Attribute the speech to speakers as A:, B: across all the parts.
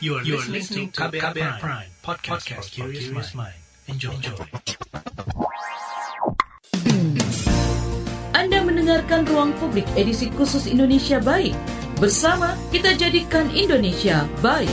A: You are, you are listening to KBR, KBR Prime, Prime podcast, podcast for curious mind. Enjoy. Enjoy.
B: Anda mendengarkan Ruang Publik edisi khusus Indonesia Baik. Bersama kita jadikan Indonesia baik.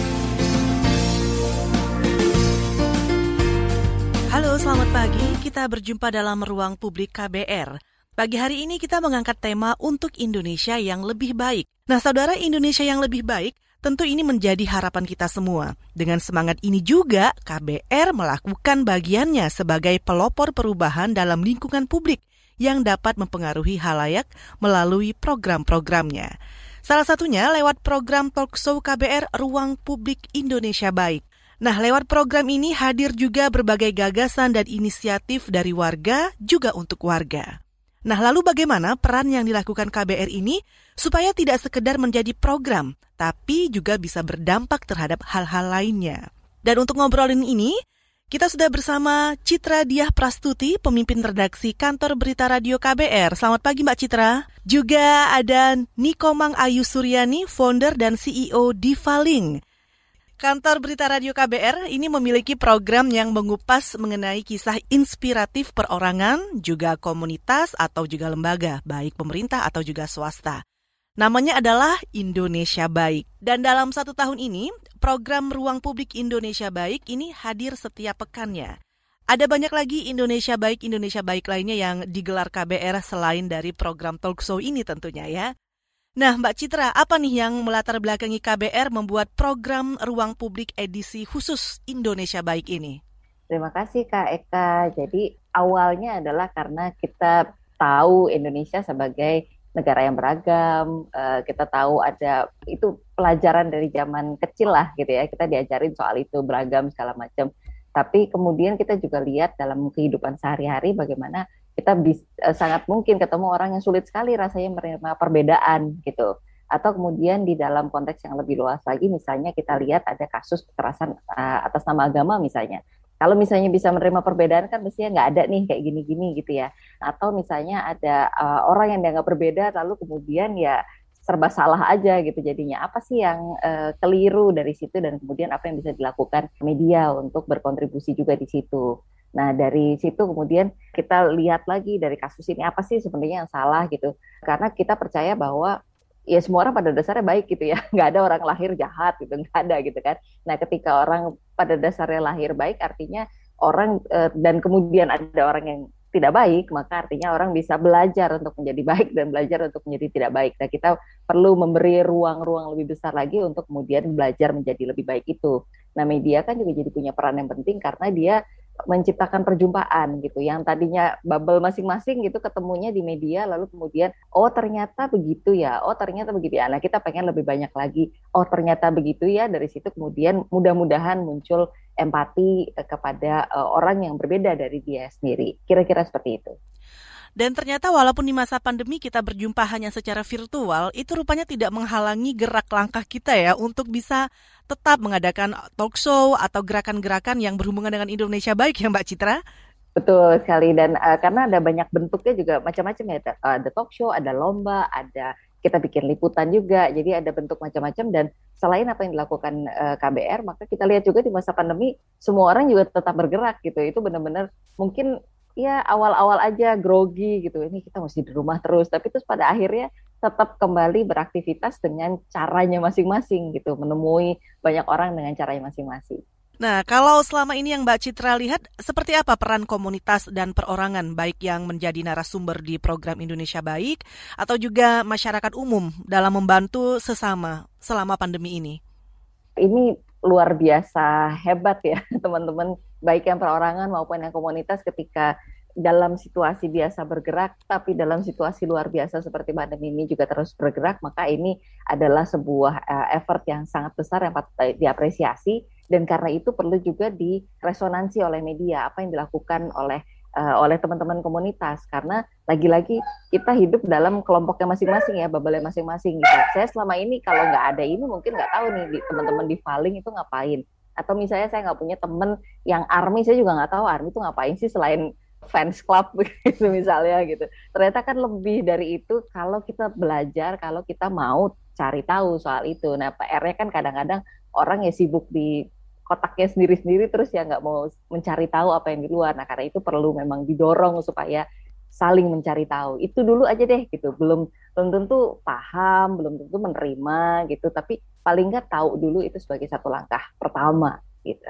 C: Halo, selamat pagi. Kita berjumpa dalam Ruang Publik KBR. Pagi hari ini kita mengangkat tema untuk Indonesia yang lebih baik. Nah, saudara Indonesia yang lebih baik tentu ini menjadi harapan kita semua. Dengan semangat ini juga, KBR melakukan bagiannya sebagai pelopor perubahan dalam lingkungan publik yang dapat mempengaruhi halayak melalui program-programnya. Salah satunya lewat program Talkshow KBR Ruang Publik Indonesia Baik. Nah, lewat program ini hadir juga berbagai gagasan dan inisiatif dari warga juga untuk warga. Nah, lalu bagaimana peran yang dilakukan KBR ini supaya tidak sekedar menjadi program, tapi juga bisa berdampak terhadap hal-hal lainnya? Dan untuk ngobrolin ini, kita sudah bersama Citra Diah Prastuti, pemimpin redaksi kantor berita radio KBR. Selamat pagi Mbak Citra. Juga ada Nikomang Ayu Suryani, founder dan CEO Divaling. Kantor Berita Radio KBR ini memiliki program yang mengupas mengenai kisah inspiratif perorangan, juga komunitas atau juga lembaga, baik pemerintah atau juga swasta. Namanya adalah Indonesia Baik. Dan dalam satu tahun ini, program Ruang Publik Indonesia Baik ini hadir setiap pekannya. Ada banyak lagi Indonesia Baik, Indonesia Baik lainnya yang digelar KBR selain dari program talkshow ini tentunya ya. Nah, Mbak Citra, apa nih yang melatar belakangi KBR membuat program Ruang Publik edisi khusus Indonesia Baik ini?
D: Terima kasih Kak Eka. Jadi awalnya adalah karena kita tahu Indonesia sebagai negara yang beragam, uh, kita tahu ada itu pelajaran dari zaman kecil lah gitu ya, kita diajarin soal itu beragam segala macam. Tapi kemudian kita juga lihat dalam kehidupan sehari-hari bagaimana kita bisa, uh, eh, sangat mungkin ketemu orang yang sulit sekali rasanya menerima perbedaan gitu. Atau kemudian di dalam konteks yang lebih luas lagi, misalnya kita lihat ada kasus kekerasan uh, atas nama agama misalnya. Kalau misalnya bisa menerima perbedaan kan mestinya nggak ada nih kayak gini-gini gitu ya. Atau misalnya ada uh, orang yang dianggap berbeda lalu kemudian ya serba salah aja gitu jadinya. Apa sih yang uh, keliru dari situ dan kemudian apa yang bisa dilakukan media untuk berkontribusi juga di situ. Nah, dari situ kemudian kita lihat lagi dari kasus ini apa sih sebenarnya yang salah gitu. Karena kita percaya bahwa ya semua orang pada dasarnya baik gitu ya. Nggak ada orang lahir jahat gitu, nggak ada gitu kan. Nah, ketika orang pada dasarnya lahir baik artinya orang eh, dan kemudian ada orang yang tidak baik, maka artinya orang bisa belajar untuk menjadi baik dan belajar untuk menjadi tidak baik. Nah, kita perlu memberi ruang-ruang lebih besar lagi untuk kemudian belajar menjadi lebih baik itu. Nah, media kan juga jadi punya peran yang penting karena dia menciptakan perjumpaan gitu. Yang tadinya bubble masing-masing gitu ketemunya di media lalu kemudian oh ternyata begitu ya oh ternyata begitu ya. Nah kita pengen lebih banyak lagi oh ternyata begitu ya. Dari situ kemudian mudah-mudahan muncul empati eh, kepada uh, orang yang berbeda dari dia sendiri. Kira-kira seperti itu
C: dan ternyata walaupun di masa pandemi kita berjumpa hanya secara virtual, itu rupanya tidak menghalangi gerak langkah kita ya untuk bisa tetap mengadakan talk show atau gerakan-gerakan yang berhubungan dengan Indonesia baik ya Mbak Citra?
D: Betul sekali dan uh, karena ada banyak bentuknya juga macam-macam ya ada, ada talk show, ada lomba, ada kita bikin liputan juga. Jadi ada bentuk macam-macam dan selain apa yang dilakukan uh, eh, KBR, maka kita lihat juga di masa pandemi semua orang juga tetap bergerak gitu. Itu benar-benar mungkin ya awal-awal aja grogi gitu. Ini kita mesti di rumah terus. Tapi terus pada akhirnya tetap kembali beraktivitas dengan caranya masing-masing gitu. Menemui banyak orang dengan caranya masing-masing.
C: Nah, kalau selama ini yang Mbak Citra lihat, seperti apa peran komunitas dan perorangan, baik yang menjadi narasumber di program Indonesia Baik, atau juga masyarakat umum dalam membantu sesama selama pandemi ini?
D: Ini luar biasa hebat ya, teman-teman baik yang perorangan maupun yang komunitas ketika dalam situasi biasa bergerak, tapi dalam situasi luar biasa seperti pandemi ini juga terus bergerak, maka ini adalah sebuah uh, effort yang sangat besar yang patut diapresiasi. Dan karena itu perlu juga diresonansi oleh media apa yang dilakukan oleh uh, oleh teman-teman komunitas. Karena lagi-lagi kita hidup dalam kelompoknya masing-masing ya, bubble masing-masing gitu. Saya selama ini kalau nggak ada ini mungkin nggak tahu nih teman-teman di Paling itu ngapain atau misalnya saya nggak punya temen yang army saya juga nggak tahu army itu ngapain sih selain fans club gitu misalnya gitu ternyata kan lebih dari itu kalau kita belajar kalau kita mau cari tahu soal itu. Nah, PR-nya kan kadang-kadang orang ya sibuk di kotaknya sendiri-sendiri terus ya nggak mau mencari tahu apa yang di luar. Nah, karena itu perlu memang didorong supaya saling mencari tahu. Itu dulu aja deh gitu. Belum belum tentu paham, belum tentu menerima gitu, tapi paling nggak tahu dulu itu sebagai satu langkah pertama gitu.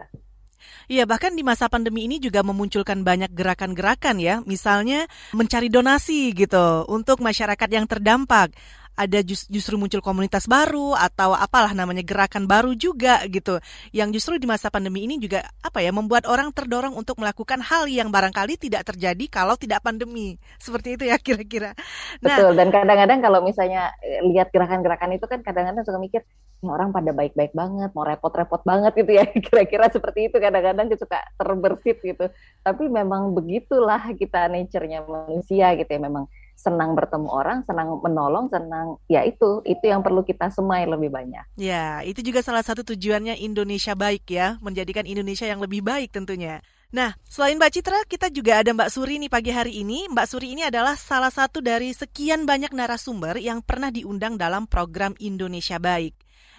C: Iya, bahkan di masa pandemi ini juga memunculkan banyak gerakan-gerakan ya, misalnya mencari donasi gitu untuk masyarakat yang terdampak ada just, justru muncul komunitas baru atau apalah namanya gerakan baru juga gitu. Yang justru di masa pandemi ini juga apa ya membuat orang terdorong untuk melakukan hal yang barangkali tidak terjadi kalau tidak pandemi. Seperti itu ya kira-kira.
D: Nah, Betul dan kadang-kadang kalau misalnya eh, lihat gerakan-gerakan itu kan kadang-kadang suka mikir ini orang pada baik-baik banget mau repot-repot banget gitu ya. Kira-kira seperti itu kadang-kadang suka terbersit gitu. Tapi memang begitulah kita nature-nya manusia gitu ya. Memang senang bertemu orang, senang menolong, senang ya itu itu yang perlu kita semai lebih banyak.
C: Ya, itu juga salah satu tujuannya Indonesia baik ya, menjadikan Indonesia yang lebih baik tentunya. Nah, selain Mbak Citra, kita juga ada Mbak Suri nih pagi hari ini. Mbak Suri ini adalah salah satu dari sekian banyak narasumber yang pernah diundang dalam program Indonesia Baik.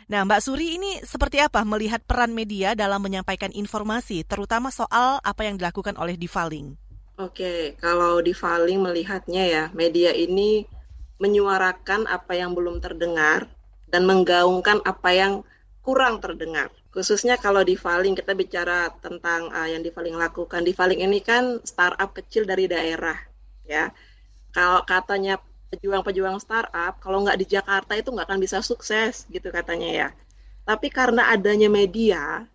C: Nah, Mbak Suri ini seperti apa melihat peran media dalam menyampaikan informasi, terutama soal apa yang dilakukan oleh Divaling?
E: Oke, kalau di Valing melihatnya ya, media ini menyuarakan apa yang belum terdengar dan menggaungkan apa yang kurang terdengar. Khususnya kalau di Valing kita bicara tentang uh, yang di Valing lakukan. Di Valing ini kan startup kecil dari daerah, ya. Kalau katanya pejuang-pejuang startup, kalau nggak di Jakarta itu nggak akan bisa sukses, gitu katanya ya. Tapi karena adanya media,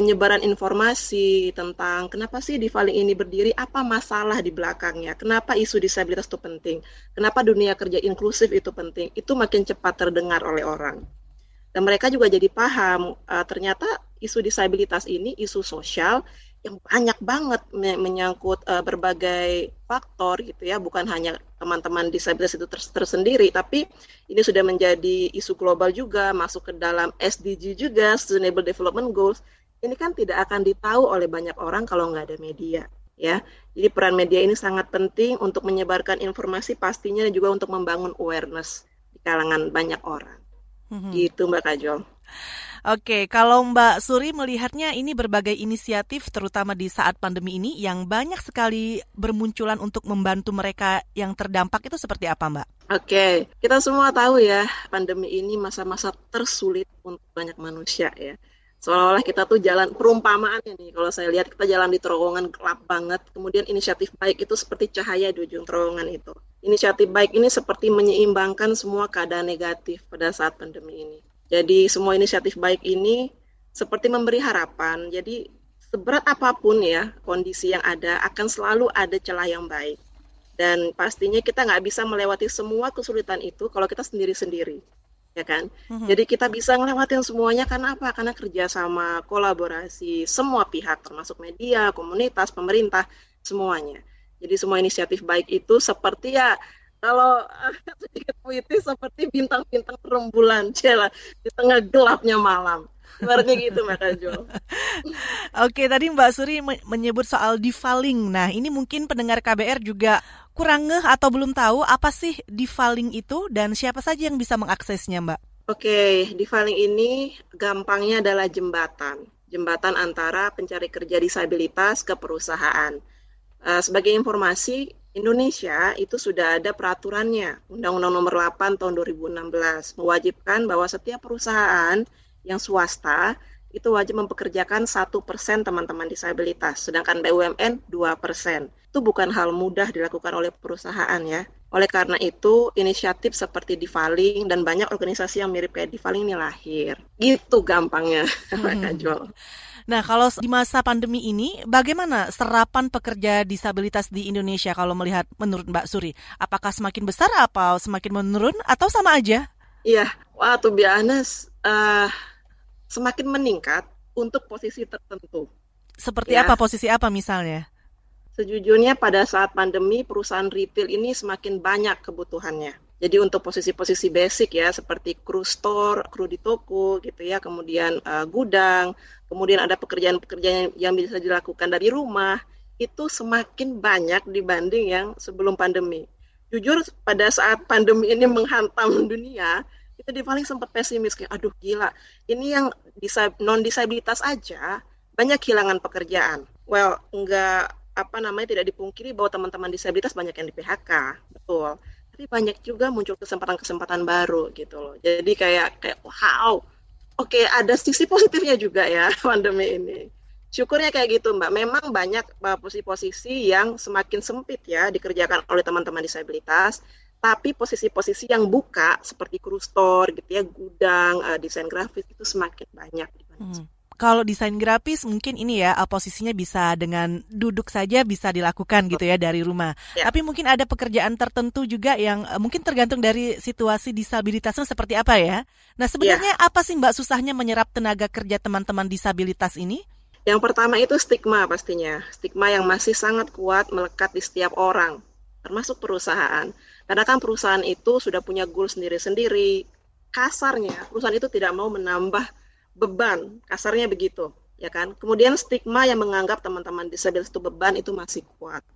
E: penyebaran informasi tentang kenapa sih Divaling ini berdiri, apa masalah di belakangnya, kenapa isu disabilitas itu penting, kenapa dunia kerja inklusif itu penting, itu makin cepat terdengar oleh orang. Dan mereka juga jadi paham, uh, ternyata isu disabilitas ini isu sosial yang banyak banget menyangkut uh, berbagai faktor gitu ya, bukan hanya teman-teman disabilitas itu ters tersendiri, tapi ini sudah menjadi isu global juga, masuk ke dalam SDG juga, Sustainable Development Goals, ini kan tidak akan ditahu oleh banyak orang kalau nggak ada media ya. Jadi peran media ini sangat penting untuk menyebarkan informasi pastinya dan juga untuk membangun awareness di kalangan banyak orang. Mm-hmm. Gitu Mbak Kajol.
C: Oke, kalau Mbak Suri melihatnya ini berbagai inisiatif terutama di saat pandemi ini yang banyak sekali bermunculan untuk membantu mereka yang terdampak itu seperti apa Mbak?
E: Oke, kita semua tahu ya pandemi ini masa-masa tersulit untuk banyak manusia ya seolah-olah kita tuh jalan perumpamaan ini kalau saya lihat kita jalan di terowongan gelap banget. Kemudian inisiatif baik itu seperti cahaya di ujung terowongan itu. Inisiatif baik ini seperti menyeimbangkan semua keadaan negatif pada saat pandemi ini. Jadi semua inisiatif baik ini seperti memberi harapan. Jadi seberat apa pun ya kondisi yang ada akan selalu ada celah yang baik. Dan pastinya kita nggak bisa melewati semua kesulitan itu kalau kita sendiri-sendiri ya kan? Mm-hmm. Jadi kita bisa ngelewatin semuanya karena apa? Karena kerjasama, kolaborasi semua pihak termasuk media, komunitas, pemerintah, semuanya. Jadi semua inisiatif baik itu seperti ya kalau sedikit puitis seperti bintang-bintang rembulan, cila di tengah gelapnya malam. Seperti gitu Mbak.
C: Oke, tadi Mbak Suri menyebut soal devaling. Nah, ini mungkin pendengar KBR juga kurang ngeh atau belum tahu apa sih devaling itu dan siapa saja yang bisa mengaksesnya, Mbak?
E: Oke, devaling ini gampangnya adalah jembatan. Jembatan antara pencari kerja disabilitas ke perusahaan. Uh, sebagai informasi, Indonesia itu sudah ada peraturannya, Undang-Undang Nomor 8 Tahun 2016 mewajibkan bahwa setiap perusahaan yang swasta itu wajib mempekerjakan satu persen teman-teman disabilitas, sedangkan BUMN 2 persen. Itu bukan hal mudah dilakukan oleh perusahaan ya. Oleh karena itu, inisiatif seperti Divaling dan banyak organisasi yang mirip kayak Divaling ini lahir. Gitu gampangnya, hmm.
C: Nah, kalau di masa pandemi ini, bagaimana serapan pekerja disabilitas di Indonesia kalau melihat menurut Mbak Suri? Apakah semakin besar apa semakin menurun atau sama aja?
E: Iya, wah tuh biasa uh, semakin meningkat untuk posisi tertentu.
C: Seperti ya. apa posisi apa misalnya?
E: Sejujurnya pada saat pandemi perusahaan retail ini semakin banyak kebutuhannya. Jadi untuk posisi-posisi basic ya seperti kru store, kru di toko gitu ya, kemudian uh, gudang, kemudian ada pekerjaan-pekerjaan yang bisa dilakukan dari rumah, itu semakin banyak dibanding yang sebelum pandemi. Jujur pada saat pandemi ini menghantam dunia, itu di paling sempat pesimis kayak aduh gila ini yang non disabilitas aja banyak kehilangan pekerjaan. Well enggak apa namanya tidak dipungkiri bahwa teman-teman disabilitas banyak yang di PHK betul. Tapi banyak juga muncul kesempatan-kesempatan baru gitu loh. Jadi kayak kayak wow oke ada sisi positifnya juga ya pandemi ini. Syukurnya kayak gitu mbak. Memang banyak uh, posisi-posisi yang semakin sempit ya dikerjakan oleh teman-teman disabilitas tapi posisi-posisi yang buka seperti kru store gitu ya gudang uh, desain grafis itu semakin banyak hmm.
C: Kalau desain grafis mungkin ini ya posisinya bisa dengan duduk saja bisa dilakukan gitu ya dari rumah. Ya. Tapi mungkin ada pekerjaan tertentu juga yang uh, mungkin tergantung dari situasi disabilitasnya seperti apa ya. Nah sebenarnya ya. apa sih Mbak susahnya menyerap tenaga kerja teman-teman disabilitas ini?
E: Yang pertama itu stigma pastinya, stigma yang masih sangat kuat melekat di setiap orang, termasuk perusahaan. Karena kan perusahaan itu sudah punya goal sendiri-sendiri. Kasarnya, perusahaan itu tidak mau menambah beban, kasarnya begitu, ya kan? Kemudian stigma yang menganggap teman-teman disabilitas itu beban itu masih kuat.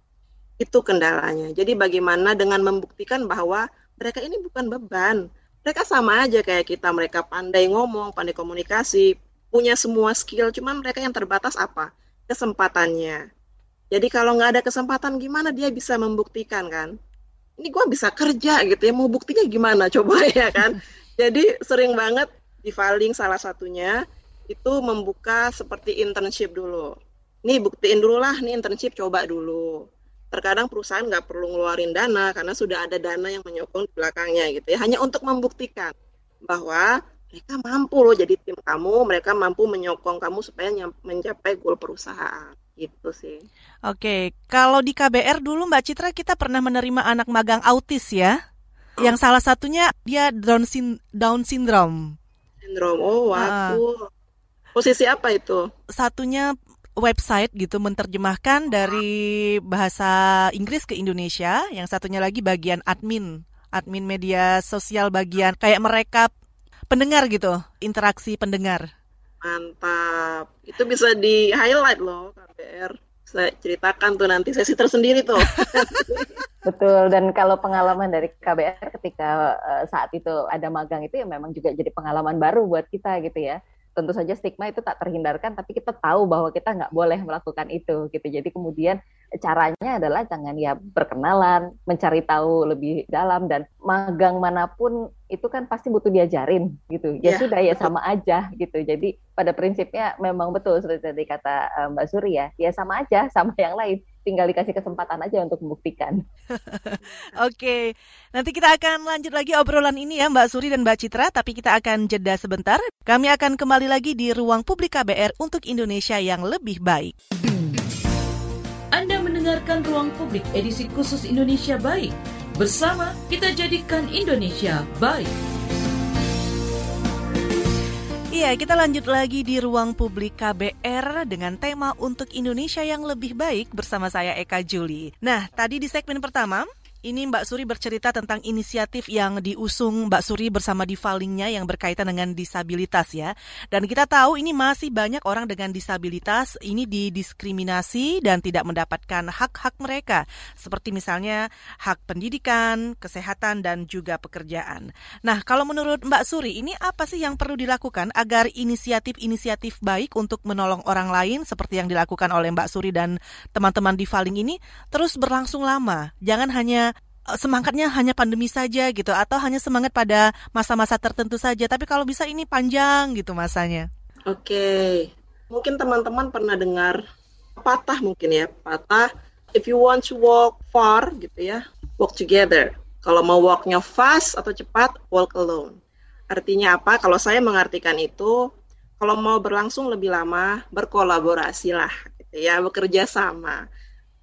E: Itu kendalanya. Jadi bagaimana dengan membuktikan bahwa mereka ini bukan beban. Mereka sama aja kayak kita, mereka pandai ngomong, pandai komunikasi, punya semua skill, cuman mereka yang terbatas apa? Kesempatannya. Jadi kalau nggak ada kesempatan gimana dia bisa membuktikan kan? Ini gue bisa kerja gitu ya mau buktinya gimana coba ya kan? Jadi sering banget di filing salah satunya itu membuka seperti internship dulu. Nih buktiin dulu lah nih internship coba dulu. Terkadang perusahaan nggak perlu ngeluarin dana karena sudah ada dana yang menyokong di belakangnya gitu ya. Hanya untuk membuktikan bahwa mereka mampu loh jadi tim kamu mereka mampu menyokong kamu supaya mencapai goal perusahaan gitu sih.
C: Oke, kalau di KBR dulu Mbak Citra kita pernah menerima anak magang autis ya, yang salah satunya dia Down sin Down syndrome.
E: Syndrome, oh waduh. Uh, Posisi apa itu?
C: Satunya website gitu menerjemahkan dari bahasa Inggris ke Indonesia, yang satunya lagi bagian admin, admin media sosial bagian kayak mereka pendengar gitu, interaksi pendengar.
E: Mantap. Itu bisa di highlight loh KBR. Saya ceritakan tuh nanti sesi tersendiri tuh.
D: Betul. Dan kalau pengalaman dari KBR ketika uh, saat itu ada magang itu ya memang juga jadi pengalaman baru buat kita gitu ya tentu saja stigma itu tak terhindarkan, tapi kita tahu bahwa kita nggak boleh melakukan itu gitu. Jadi kemudian caranya adalah jangan ya berkenalan, mencari tahu lebih dalam dan magang mana pun itu kan pasti butuh diajarin gitu. Ya, ya sudah ya betul. sama aja gitu. Jadi pada prinsipnya memang betul seperti tadi kata Mbak Suri ya, ya sama aja sama yang lain tinggal dikasih kesempatan aja untuk membuktikan.
C: Oke, nanti kita akan lanjut lagi obrolan ini ya Mbak Suri dan Mbak Citra, tapi kita akan jeda sebentar. Kami akan kembali lagi di ruang publik KBR untuk Indonesia yang lebih baik.
B: Anda mendengarkan ruang publik edisi khusus Indonesia Baik. Bersama kita jadikan Indonesia baik.
C: Iya, kita lanjut lagi di ruang publik KBR dengan tema untuk Indonesia yang lebih baik bersama saya Eka Juli. Nah, tadi di segmen pertama ini Mbak Suri bercerita tentang inisiatif yang diusung Mbak Suri bersama di filingnya yang berkaitan dengan disabilitas ya. Dan kita tahu ini masih banyak orang dengan disabilitas ini didiskriminasi dan tidak mendapatkan hak-hak mereka. Seperti misalnya hak pendidikan, kesehatan, dan juga pekerjaan. Nah, kalau menurut Mbak Suri, ini apa sih yang perlu dilakukan agar inisiatif-inisiatif baik untuk menolong orang lain seperti yang dilakukan oleh Mbak Suri dan teman-teman di filing ini terus berlangsung lama? Jangan hanya semangatnya hanya pandemi saja gitu atau hanya semangat pada masa-masa tertentu saja tapi kalau bisa ini panjang gitu masanya.
E: Oke. Mungkin teman-teman pernah dengar patah mungkin ya, patah if you want to walk far gitu ya, walk together. Kalau mau walknya fast atau cepat, walk alone. Artinya apa? Kalau saya mengartikan itu, kalau mau berlangsung lebih lama, berkolaborasi lah, gitu ya, bekerja sama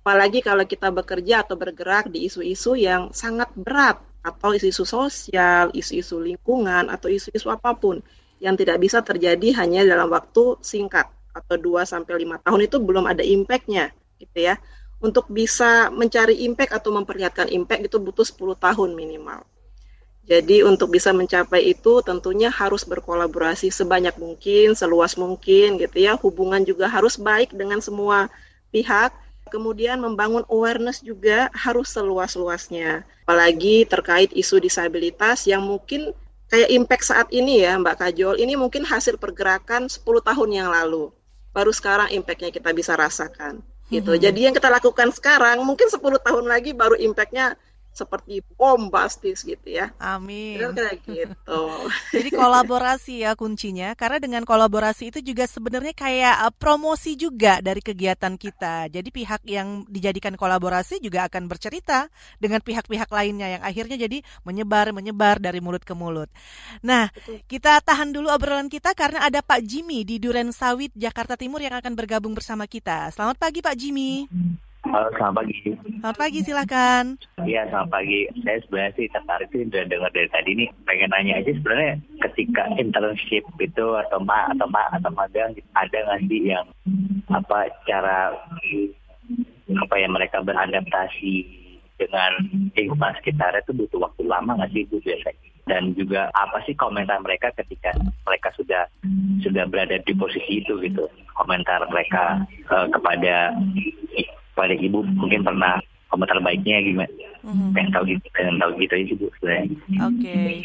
E: apalagi kalau kita bekerja atau bergerak di isu-isu yang sangat berat atau isu-isu sosial, isu-isu lingkungan atau isu-isu apa pun yang tidak bisa terjadi hanya dalam waktu singkat atau 2 sampai 5 tahun itu belum ada impact-nya gitu ya. Untuk bisa mencari impact atau memperlihatkan impact itu butuh 10 tahun minimal. Jadi untuk bisa mencapai itu tentunya harus berkolaborasi sebanyak mungkin, seluas mungkin gitu ya. Hubungan juga harus baik dengan semua pihak kemudian membangun awareness juga harus seluas-luasnya. Apalagi terkait isu disabilitas yang mungkin kayak impact saat ini ya Mbak Kajol, ini mungkin hasil pergerakan 10 tahun yang lalu. Baru sekarang impactnya kita bisa rasakan gitu. Hmm. Jadi yang kita lakukan sekarang mungkin 10 tahun lagi baru impactnya seperti bombastis gitu ya.
C: Amin.
E: Kayak gitu.
C: Jadi kolaborasi ya kuncinya karena dengan kolaborasi itu juga sebenarnya kayak uh, promosi juga dari kegiatan kita. Jadi pihak yang dijadikan kolaborasi juga akan bercerita dengan pihak-pihak lainnya yang akhirnya jadi menyebar menyebar dari mulut ke mulut. Nah, kita tahan dulu obrolan kita karena ada Pak Jimmy di Duren Sawit Jakarta Timur yang akan bergabung bersama kita. Selamat pagi Pak Jimmy.
F: Halo, selamat pagi.
C: Selamat pagi, silakan.
F: Iya, selamat pagi. Saya sebenarnya sih tertarik sih udah dengar dari tadi nih. Pengen nanya aja sebenarnya ketika internship itu atau ma atau ma atau magang ada nggak sih yang apa cara apa ya mereka beradaptasi dengan lingkungan sekitarnya itu butuh waktu lama nggak sih bu biasanya? Dan juga apa sih komentar mereka ketika mereka sudah sudah berada di posisi itu gitu? Komentar mereka uh, kepada kepada ibu mungkin pernah komentar baiknya gimana mm-hmm. pengen tahu gitu pengen tahu gitu aja bu
C: sebenarnya oke okay.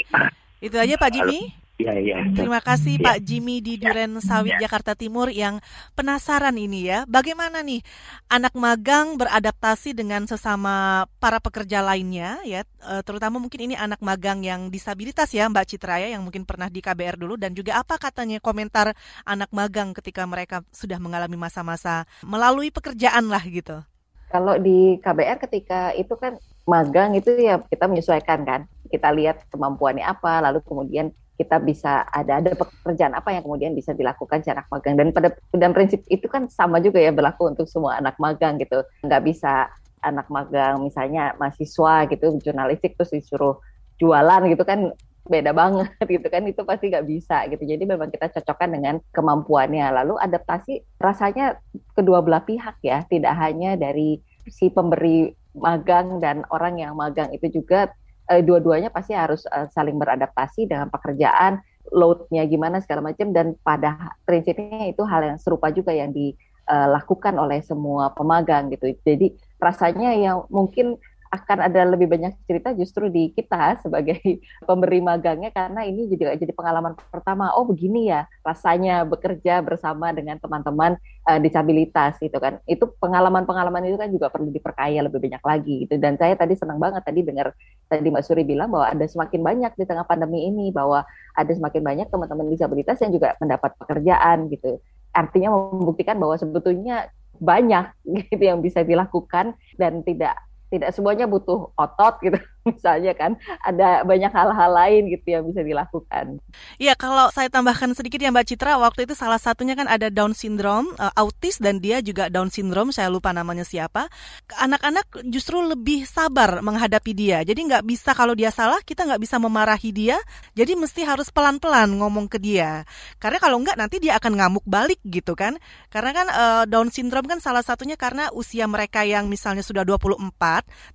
C: itu aja Pak Jimmy
F: Iya, iya.
C: Terima kasih ya. Pak Jimmy di Duren Sawit, ya. Jakarta Timur yang penasaran ini ya. Bagaimana nih anak magang beradaptasi dengan sesama para pekerja lainnya ya, e, terutama mungkin ini anak magang yang disabilitas ya Mbak Citra ya, yang mungkin pernah di KBR dulu dan juga apa katanya komentar anak magang ketika mereka sudah mengalami masa-masa melalui pekerjaan lah gitu.
D: Kalau di KBR ketika itu kan magang itu ya kita menyesuaikan kan. Kita lihat kemampuannya apa, lalu kemudian kita bisa ada ada pekerjaan apa yang kemudian bisa dilakukan secara magang. Dan pada dan prinsip itu kan sama juga ya berlaku untuk semua anak magang gitu. Nggak bisa anak magang misalnya mahasiswa gitu jurnalistik terus disuruh jualan gitu kan beda banget gitu kan itu pasti nggak bisa gitu. Jadi memang kita cocokkan dengan kemampuannya. Lalu adaptasi rasanya kedua belah pihak ya tidak hanya dari si pemberi magang dan orang yang magang itu juga uh, dua-duanya pasti harus uh, saling beradaptasi dengan pekerjaan, loadnya gimana segala macam dan pada prinsipnya itu hal yang serupa juga yang dilakukan eh, oleh semua pemagang gitu. Jadi rasanya yang mungkin akan ada lebih banyak cerita justru di kita sebagai pemberi magangnya karena ini juga jadi pengalaman pertama oh begini ya rasanya bekerja bersama dengan teman-teman uh, disabilitas gitu kan. Itu pengalaman-pengalaman itu kan juga perlu diperkaya lebih banyak lagi gitu. Dan saya tadi senang banget tadi dengar tadi Mbak Suri bilang bahwa ada semakin banyak di tengah pandemi ini bahwa ada semakin banyak teman-teman disabilitas yang juga mendapat pekerjaan gitu. Artinya membuktikan bahwa sebetulnya banyak gitu yang bisa dilakukan dan tidak tidak semuanya butuh otot gitu misalnya kan ada banyak hal-hal lain gitu yang bisa dilakukan.
C: Iya kalau saya tambahkan sedikit ya Mbak Citra waktu itu salah satunya kan ada Down syndrome uh, autis dan dia juga Down syndrome saya lupa namanya siapa. Anak-anak justru lebih sabar menghadapi dia jadi nggak bisa kalau dia salah kita nggak bisa memarahi dia jadi mesti harus pelan-pelan ngomong ke dia karena kalau nggak nanti dia akan ngamuk balik gitu kan karena kan uh, Down syndrome kan salah satunya karena usia mereka yang misalnya sudah 24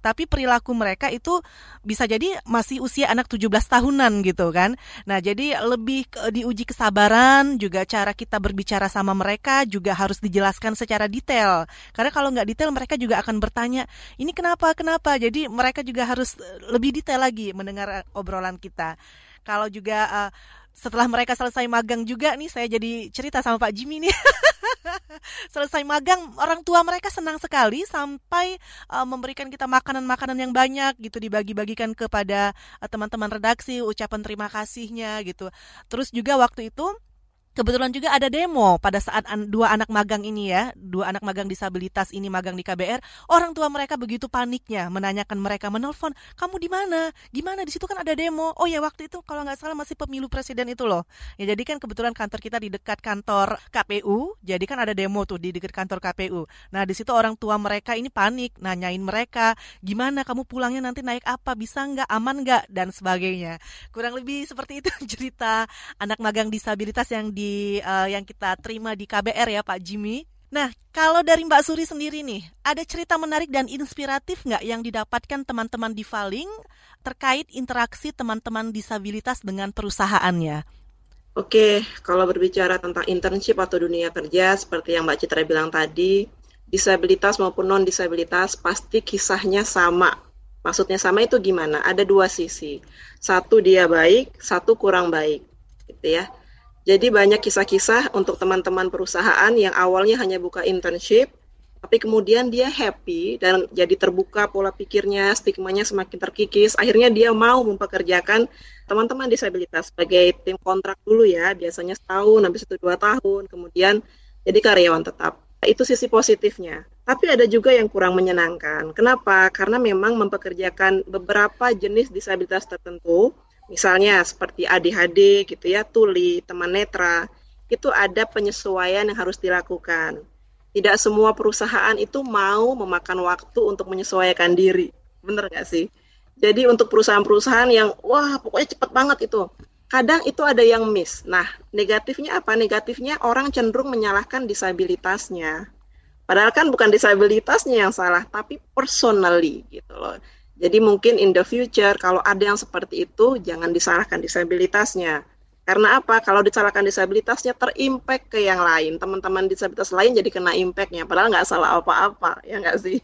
C: tapi perilaku mereka itu bisa jadi masih usia anak 17 tahunan gitu kan. Nah, jadi lebih ke, diuji kesabaran, juga cara kita berbicara sama mereka juga harus dijelaskan secara detail. Karena kalau nggak detail mereka juga akan bertanya, ini kenapa, kenapa? Jadi mereka juga harus lebih detail lagi mendengar obrolan kita. Kalau juga uh, setelah mereka selesai magang juga nih saya jadi cerita sama Pak Jimmy nih. selesai magang orang tua mereka senang sekali sampai uh, memberikan kita makanan-makanan yang banyak gitu dibagi-bagikan kepada uh, teman-teman redaksi ucapan terima kasihnya gitu. Terus juga waktu itu Kebetulan juga ada demo pada saat an dua anak magang ini ya, dua anak magang disabilitas ini magang di KBR. Orang tua mereka begitu paniknya menanyakan mereka menelpon, kamu di mana? Gimana di situ kan ada demo? Oh ya waktu itu kalau nggak salah masih pemilu presiden itu loh. Ya jadi kan kebetulan kantor kita di dekat kantor KPU, jadi kan ada demo tuh di dekat kantor KPU. Nah di situ orang tua mereka ini panik, nanyain mereka, gimana kamu pulangnya nanti naik apa? Bisa nggak? Aman nggak? Dan sebagainya. Kurang lebih seperti itu cerita anak magang disabilitas yang di di uh, yang kita terima di KBR ya Pak Jimmy. Nah, kalau dari Mbak Suri sendiri nih, ada cerita menarik dan inspiratif nggak yang didapatkan teman-teman di Valing terkait interaksi teman-teman disabilitas dengan perusahaannya?
E: Oke, kalau berbicara tentang internship atau dunia kerja, seperti yang Mbak Citra bilang tadi, disabilitas maupun non-disabilitas pasti kisahnya sama Maksudnya sama itu gimana? Ada dua sisi. Satu dia baik, satu kurang baik, gitu ya. Jadi banyak kisah-kisah untuk teman-teman perusahaan yang awalnya hanya buka internship, tapi kemudian dia happy dan jadi terbuka pola pikirnya, stigmanya semakin terkikis. Akhirnya dia mau mempekerjakan teman-teman disabilitas sebagai tim kontrak dulu ya, biasanya setahun, habis itu dua tahun, kemudian jadi karyawan tetap. Itu sisi positifnya. Tapi ada juga yang kurang menyenangkan. Kenapa? Karena memang mempekerjakan beberapa jenis disabilitas tertentu, misalnya seperti ADHD gitu ya, tuli, teman netra, itu ada penyesuaian yang harus dilakukan. Tidak semua perusahaan itu mau memakan waktu untuk menyesuaikan diri. Bener nggak sih? Jadi untuk perusahaan-perusahaan yang, wah pokoknya cepet banget itu, kadang itu ada yang miss. Nah, negatifnya apa? Negatifnya orang cenderung menyalahkan disabilitasnya. Padahal kan bukan disabilitasnya yang salah, tapi personally gitu loh. Jadi mungkin in the future kalau ada yang seperti itu jangan disalahkan disabilitasnya. Karena apa? Kalau disalahkan disabilitasnya terimpact ke yang lain. Teman-teman disabilitas lain jadi kena impactnya. Padahal nggak salah apa-apa, ya nggak sih?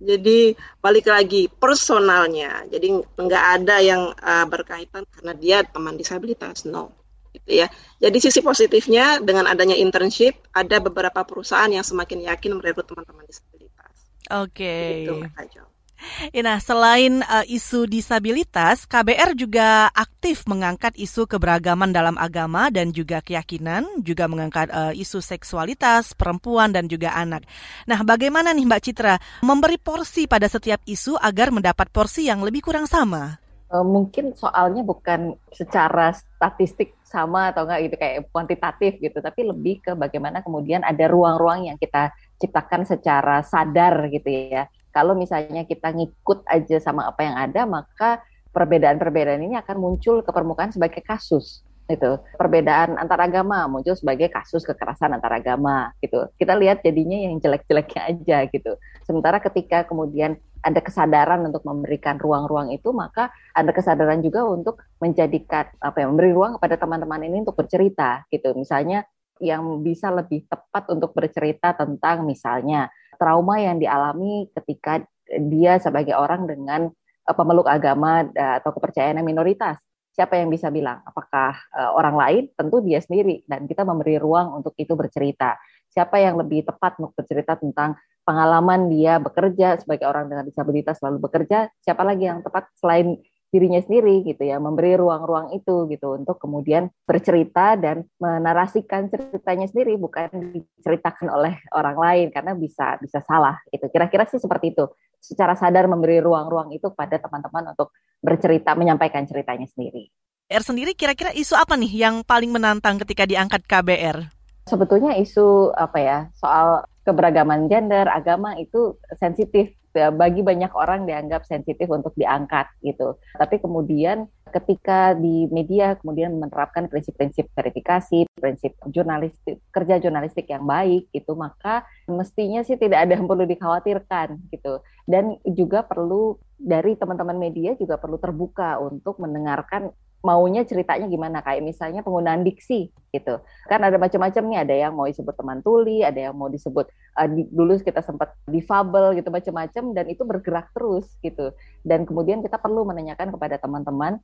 E: Jadi balik lagi personalnya. Jadi nggak ada yang uh, berkaitan karena dia teman disabilitas. No, gitu ya. Jadi sisi positifnya dengan adanya internship, ada beberapa perusahaan yang semakin yakin merekrut teman-teman disabilitas.
C: Oke. Okay. Gitu, Nah, selain uh, isu disabilitas, KBR juga aktif mengangkat isu keberagaman dalam agama dan juga keyakinan, juga mengangkat uh, isu seksualitas perempuan dan juga anak. Nah, bagaimana nih Mbak Citra memberi porsi pada setiap isu agar mendapat porsi yang lebih kurang sama?
D: Uh, mungkin soalnya bukan secara statistik sama atau enggak gitu kayak kuantitatif gitu, tapi lebih ke bagaimana kemudian ada ruang-ruang yang kita ciptakan secara sadar gitu ya kalau misalnya kita ngikut aja sama apa yang ada, maka perbedaan-perbedaan ini akan muncul ke permukaan sebagai kasus itu perbedaan antar agama muncul sebagai kasus kekerasan antar agama gitu. Kita lihat jadinya yang jelek-jeleknya aja gitu. Sementara ketika kemudian ada kesadaran untuk memberikan ruang-ruang itu maka ada kesadaran juga untuk menjadikan apa ya memberi ruang kepada teman-teman ini untuk bercerita gitu. Misalnya yang bisa lebih tepat untuk bercerita tentang misalnya trauma yang dialami ketika dia sebagai orang dengan uh, pemeluk agama atau kepercayaan minoritas. Siapa yang bisa bilang? Apakah uh, orang lain? Tentu dia sendiri. Dan kita memberi ruang untuk itu bercerita. Siapa yang lebih tepat untuk bercerita tentang pengalaman dia bekerja sebagai orang dengan disabilitas lalu bekerja? Siapa lagi yang tepat selain dirinya sendiri gitu ya, memberi ruang-ruang itu gitu untuk kemudian bercerita dan menarasikan ceritanya sendiri bukan diceritakan oleh orang lain karena bisa bisa salah gitu. Kira-kira sih seperti itu. Secara sadar memberi ruang-ruang itu pada teman-teman untuk bercerita menyampaikan ceritanya sendiri.
C: R sendiri kira-kira isu apa nih yang paling menantang ketika diangkat KBR?
D: Sebetulnya isu apa ya soal keberagaman gender, agama itu sensitif bagi banyak orang dianggap sensitif untuk diangkat gitu. Tapi kemudian ketika di media kemudian menerapkan prinsip-prinsip verifikasi, prinsip jurnalistik, kerja jurnalistik yang baik itu maka mestinya sih tidak ada yang perlu dikhawatirkan gitu. Dan juga perlu dari teman-teman media juga perlu terbuka untuk mendengarkan maunya ceritanya gimana? Kayak misalnya penggunaan diksi gitu. Kan ada macam-macam nih ada yang mau disebut teman tuli ada yang mau disebut uh, di, dulu kita sempat difabel gitu macam-macam dan itu bergerak terus gitu. Dan kemudian kita perlu menanyakan kepada teman-teman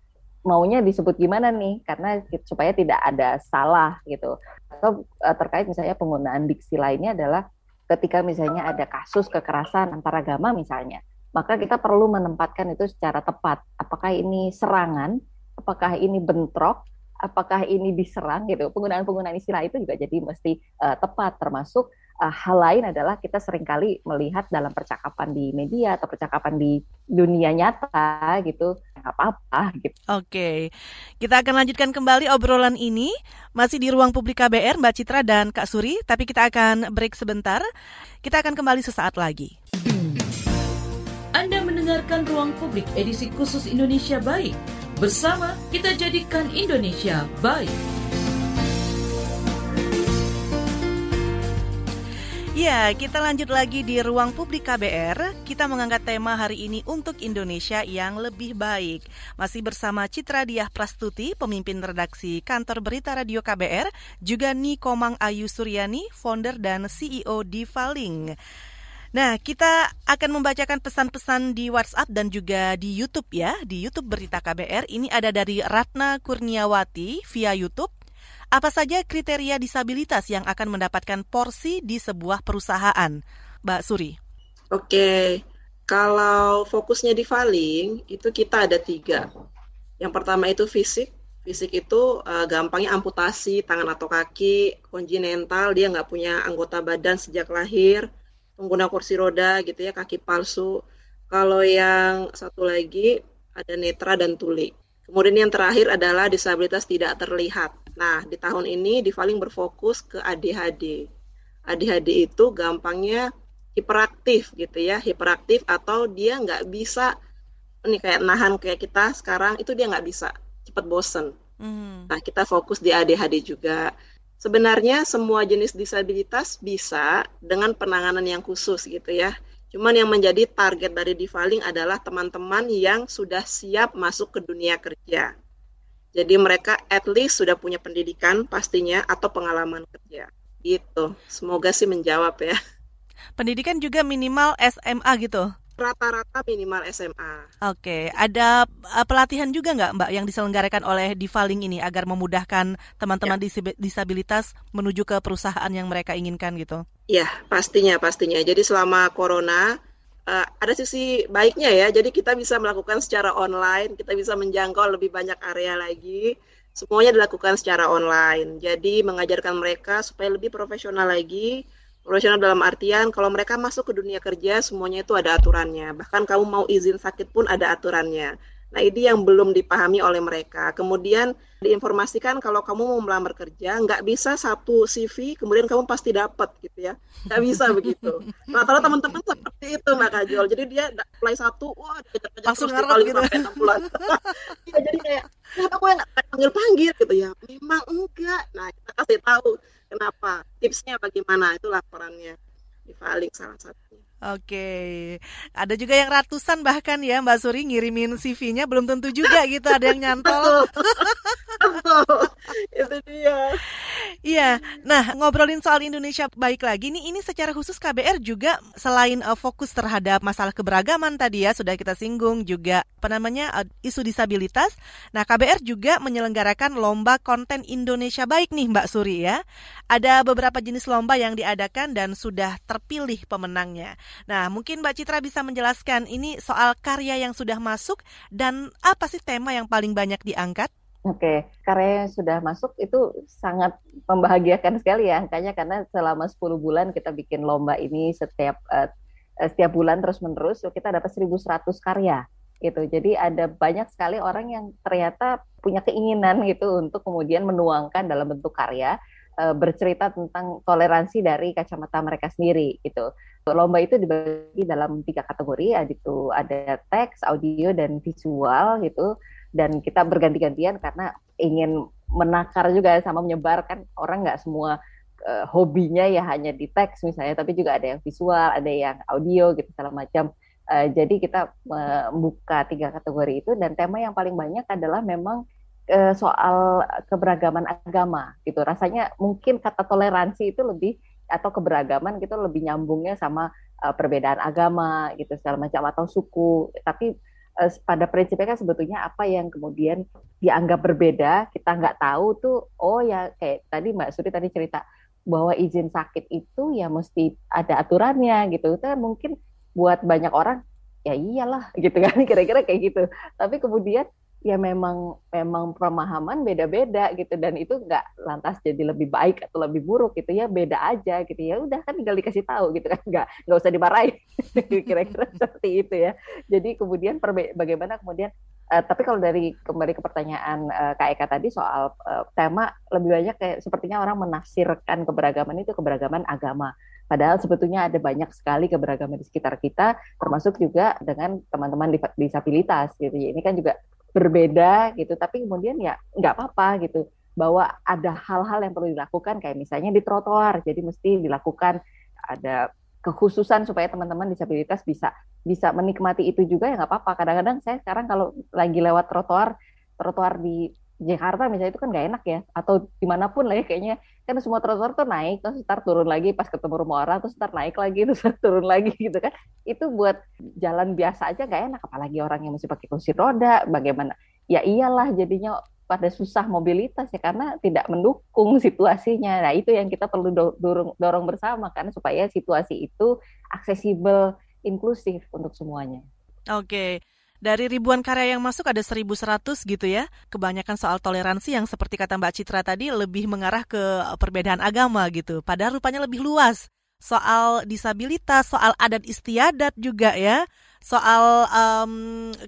D: maunya disebut gimana nih? Karena supaya tidak ada salah gitu. Atau uh, terkait misalnya penggunaan diksi lainnya adalah ketika misalnya ada kasus kekerasan antar agama misalnya maka kita perlu menempatkan itu secara tepat. Apakah ini serangan apakah ini bentrok, apakah ini diserang gitu. Penggunaan-penggunaan istilah itu juga jadi mesti uh, tepat termasuk uh, hal lain adalah kita sering kali melihat dalam percakapan di media atau percakapan di dunia nyata gitu apa-apa gitu.
C: Oke, kita akan lanjutkan kembali obrolan ini masih di ruang publik KBR Mbak Citra dan Kak Suri, tapi kita akan break sebentar. Kita akan kembali sesaat lagi.
B: Anda mendengarkan ruang publik edisi khusus Indonesia Baik. Bersama kita jadikan Indonesia baik.
C: Ya, kita lanjut lagi di ruang publik KBR. Kita mengangkat tema hari ini untuk Indonesia yang lebih baik. Masih bersama Citra Diah Prastuti, pemimpin redaksi kantor berita radio KBR, juga Nikomang Ayu Suryani, founder dan CEO di Faling. Nah, kita akan membacakan pesan-pesan di WhatsApp dan juga di YouTube ya. Di YouTube Berita KBR ini ada dari Ratna Kurniawati via YouTube. Apa saja kriteria disabilitas yang akan mendapatkan porsi di sebuah perusahaan? Mbak Suri.
E: Oke, kalau fokusnya di Valing, itu kita ada tiga. Yang pertama itu fisik. Fisik itu uh, gampangnya amputasi tangan atau kaki, konjinental, dia nggak punya anggota badan sejak lahir, pengguna kursi roda gitu ya, kaki palsu. Kalau yang satu lagi ada netra dan tuli. Kemudian yang terakhir adalah disabilitas tidak terlihat. Nah, di tahun ini Divaling berfokus ke ADHD. ADHD itu gampangnya hiperaktif gitu ya, hiperaktif atau dia nggak bisa ini kayak nahan kayak kita sekarang itu dia nggak bisa cepat bosen. Hmm. Nah, kita fokus di ADHD juga. Sebenarnya semua jenis disabilitas bisa dengan penanganan yang khusus gitu ya. Cuman yang menjadi target dari Divaling adalah teman-teman yang sudah siap masuk ke dunia kerja. Jadi mereka at least sudah punya pendidikan pastinya atau pengalaman kerja. Gitu. Semoga sih menjawab ya.
C: Pendidikan juga minimal SMA gitu
E: rata-rata minimal SMA.
C: Oke, ada uh, pelatihan juga nggak Mbak yang diselenggarakan oleh Divaling ini agar memudahkan teman-teman ya. disabilitas menuju ke perusahaan yang mereka inginkan gitu?
E: Iya, pastinya pastinya. Jadi selama corona uh, ada sisi baiknya ya. Jadi kita bisa melakukan secara online, kita bisa menjangkau lebih banyak area lagi. Semuanya dilakukan secara online. Jadi mengajarkan mereka supaya lebih profesional lagi. Profesional dalam artian kalau mereka masuk ke dunia kerja semuanya itu ada aturannya. Bahkan kamu mau izin sakit pun ada aturannya. Nah, ini yang belum dipahami oleh mereka. Kemudian diinformasikan kalau kamu mau melamar kerja, nggak bisa satu CV, kemudian kamu pasti dapat gitu ya. Nggak bisa begitu. Rata-rata teman-teman seperti itu Mbak Kajol. Jadi dia mulai satu, wah
C: kejar-kejar terus kali gitu. sampai enam bulan.
E: ya, jadi kayak, kenapa gue nggak panggil-panggil gitu ya? Memang enggak. Nah, kita kasih tahu kenapa. Tipsnya bagaimana, itu laporannya. Di filing salah satunya.
C: Oke, ada juga yang ratusan bahkan ya Mbak Suri ngirimin CV-nya belum tentu juga gitu ada yang nyantol.
E: itu dia.
C: Iya, nah ngobrolin soal Indonesia baik lagi nih ini secara khusus KBR juga selain uh, fokus terhadap masalah keberagaman tadi ya sudah kita singgung juga apa namanya uh, isu disabilitas. Nah KBR juga menyelenggarakan lomba konten Indonesia baik nih Mbak Suri ya. Ada beberapa jenis lomba yang diadakan dan sudah terpilih pemenangnya. Nah, mungkin Mbak Citra bisa menjelaskan ini soal karya yang sudah masuk dan apa sih tema yang paling banyak diangkat?
D: Oke, karya yang sudah masuk itu sangat membahagiakan sekali ya angkanya karena selama 10 bulan kita bikin lomba ini setiap uh, setiap bulan terus-menerus kita dapat 1100 karya gitu. Jadi ada banyak sekali orang yang ternyata punya keinginan gitu untuk kemudian menuangkan dalam bentuk karya uh, bercerita tentang toleransi dari kacamata mereka sendiri gitu. Lomba itu dibagi dalam tiga kategori, yaitu ada teks, audio, dan visual gitu. Dan kita berganti-gantian karena ingin menakar juga sama menyebarkan orang nggak semua uh, hobinya ya hanya di teks misalnya, tapi juga ada yang visual, ada yang audio gitu segala macam. Uh, jadi kita membuka tiga kategori itu dan tema yang paling banyak adalah memang uh, soal keberagaman agama gitu. Rasanya mungkin kata toleransi itu lebih atau keberagaman gitu lebih nyambungnya sama uh, perbedaan agama gitu segala macam atau suku. Tapi uh, pada prinsipnya kan sebetulnya apa yang kemudian dianggap berbeda kita nggak tahu tuh oh ya kayak tadi Mbak Suri tadi cerita bahwa izin sakit itu ya mesti ada aturannya gitu. Itu kan mungkin buat banyak orang ya iyalah gitu kan kira-kira kayak gitu. Tapi kemudian ya memang memang pemahaman beda-beda gitu. Dan itu nggak lantas jadi lebih baik atau lebih buruk gitu ya. Beda aja gitu ya. Udah kan tinggal dikasih tahu gitu kan. Nggak nggak usah dimarahin. Kira-kira seperti itu ya. Jadi kemudian bagaimana kemudian uh, tapi kalau dari kembali ke pertanyaan uh, Kak Eka tadi soal uh, tema lebih banyak kayak sepertinya orang menafsirkan keberagaman itu keberagaman agama. Padahal sebetulnya ada banyak sekali keberagaman di sekitar kita, termasuk juga dengan teman-teman disabilitas gitu. Ya, ini kan juga berbeda gitu tapi kemudian ya nggak apa-apa gitu. Bahwa ada hal-hal yang perlu dilakukan kayak misalnya di trotoar. Jadi mesti dilakukan ada kekhususan supaya teman-teman disabilitas bisa bisa menikmati itu juga ya nggak apa-apa. Kadang-kadang saya sekarang kalau lagi lewat trotoar trotoar di Jakarta misalnya itu kan nggak enak ya atau di mana pun lah ya kayaknya kan semua trotoar tuh naik terus ntar turun lagi pas ketemu rumah orang terus ntar naik lagi terus turun lagi gitu kan. Itu buat jalan biasa aja nggak enak apalagi orang yang masih pakai kursi roda bagaimana. Ya iyalah jadinya pada susah mobilitas ya karena tidak mendukung situasinya. Nah itu yang kita perlu dorong dorong bersama karena supaya situasi itu aksesibel inklusif untuk semuanya.
C: Oke. okay. Dari ribuan karya yang masuk ada 1.100 gitu ya. Kebanyakan soal toleransi yang seperti kata Mbak Citra tadi lebih mengarah ke perbedaan agama gitu. Padahal rupanya lebih luas. Soal disabilitas, soal adat istiadat juga ya. Soal um,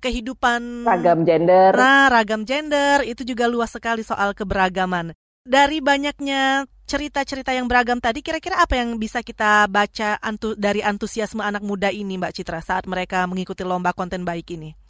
C: kehidupan...
D: Ragam gender.
C: Nah, ragam gender itu juga luas sekali soal keberagaman. Dari banyaknya cerita-cerita yang beragam tadi, kira-kira apa yang bisa kita baca antu dari antusiasme anak muda ini, Mbak Citra, saat mereka mengikuti lomba konten baik ini?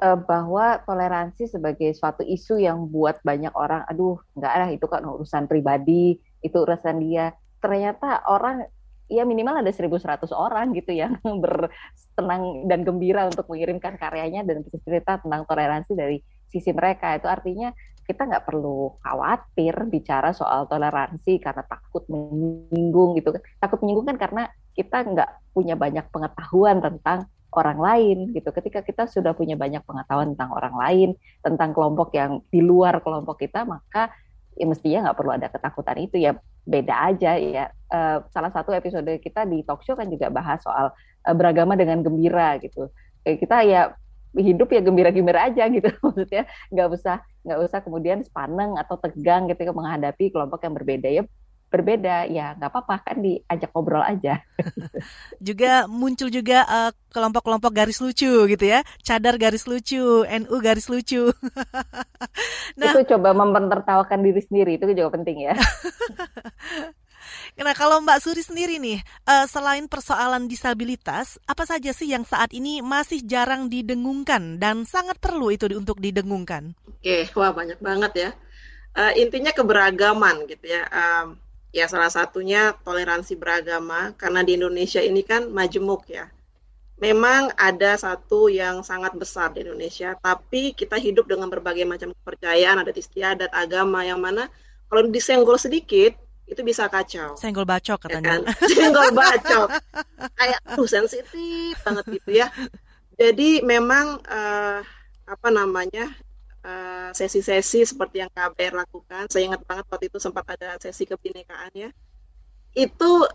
D: Uh, bahwa toleransi sebagai suatu isu yang buat banyak orang, aduh, nggak ada itu kan urusan pribadi, itu urusan dia. Ternyata orang, ya minimal ada 1.100 orang gitu yang bersenang dan gembira untuk mengirimkan karyanya dan cerita tentang toleransi dari sisi mereka. Itu artinya kita nggak perlu khawatir bicara soal toleransi karena takut menyinggung gitu. Takut menyinggung kan karena kita nggak punya banyak pengetahuan tentang orang lain gitu. Ketika kita sudah punya banyak pengetahuan tentang orang lain, tentang kelompok yang di luar kelompok kita, maka ya mestinya nggak perlu ada ketakutan itu ya beda aja ya. Uh, salah satu episode kita di talk show kan juga bahas soal uh, beragama dengan gembira gitu. Kayak kita ya hidup ya gembira-gembira aja gitu maksudnya nggak usah nggak usah kemudian sepaneng atau tegang ketika menghadapi kelompok yang berbeda ya berbeda ya nggak apa-apa kan diajak ngobrol aja.
C: juga muncul juga eh, kelompok-kelompok garis lucu gitu ya, cadar garis lucu, NU garis lucu.
D: nah, itu coba mempertertawakan diri sendiri itu juga penting ya.
C: Nah, kalau Mbak Suri sendiri nih, uh, selain persoalan disabilitas, apa saja sih yang saat ini masih jarang didengungkan dan sangat perlu itu untuk didengungkan?
E: Oke, wah banyak banget ya. Uh, intinya keberagaman gitu ya. Um, ya salah satunya toleransi beragama karena di Indonesia ini kan majemuk ya. Memang ada satu yang sangat besar di Indonesia, tapi kita hidup dengan berbagai macam kepercayaan, ada istiadat, agama yang mana kalau disenggol sedikit itu bisa kacau.
C: Senggol bacok ya katanya. Ya kan?
E: Senggol bacok. Kayak tuh sensitif banget gitu ya. Jadi memang uh, apa namanya sesi-sesi uh, seperti yang KBR lakukan. Saya ingat banget waktu itu sempat ada sesi kebinekaan ya. Itu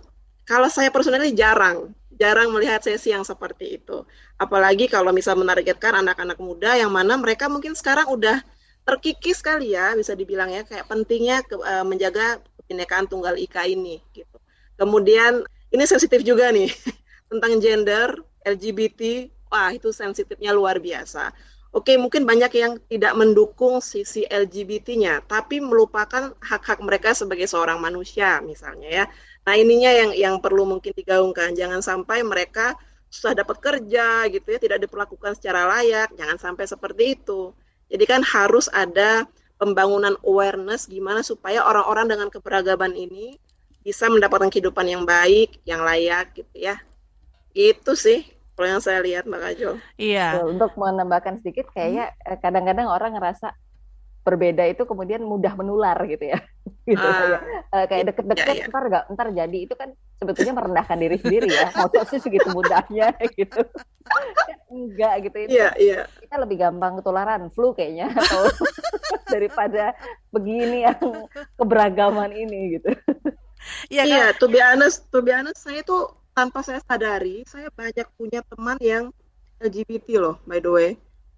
E: kalau saya personally jarang, jarang melihat sesi yang seperti itu. Apalagi kalau misal menargetkan anak-anak muda yang mana mereka mungkin sekarang udah terkikis kali ya, bisa dibilang ya, kayak pentingnya ke, uh, menjaga kebinekaan tunggal ika ini gitu. Kemudian ini sensitif juga nih tentang gender, LGBT, wah itu sensitifnya luar biasa Oke, mungkin banyak yang tidak mendukung sisi LGBT-nya, tapi melupakan hak-hak mereka sebagai seorang manusia, misalnya ya. Nah, ininya yang yang perlu mungkin digaungkan. Jangan sampai mereka sudah dapat kerja gitu ya, tidak diperlakukan secara layak. Jangan sampai seperti itu. Jadi kan harus ada pembangunan awareness gimana supaya orang-orang dengan keberagaman ini bisa mendapatkan kehidupan yang baik, yang layak gitu ya. Itu sih kalau yang saya lihat Mbak Kajo.
C: Iya.
D: Untuk menambahkan sedikit, kayaknya hmm. kadang-kadang orang ngerasa berbeda itu kemudian mudah menular gitu ya gitu uh, uh, kayak deket-deket iya, iya. ntar gak, ntar jadi itu kan sebetulnya merendahkan diri sendiri ya mau sih segitu mudahnya gitu enggak gitu itu
E: yeah, yeah.
D: kita lebih gampang ketularan flu kayaknya atau daripada begini yang keberagaman ini gitu
E: iya yeah, yeah, to be honest to be honest saya tuh tanpa saya sadari, saya banyak punya teman yang LGBT loh, by the way.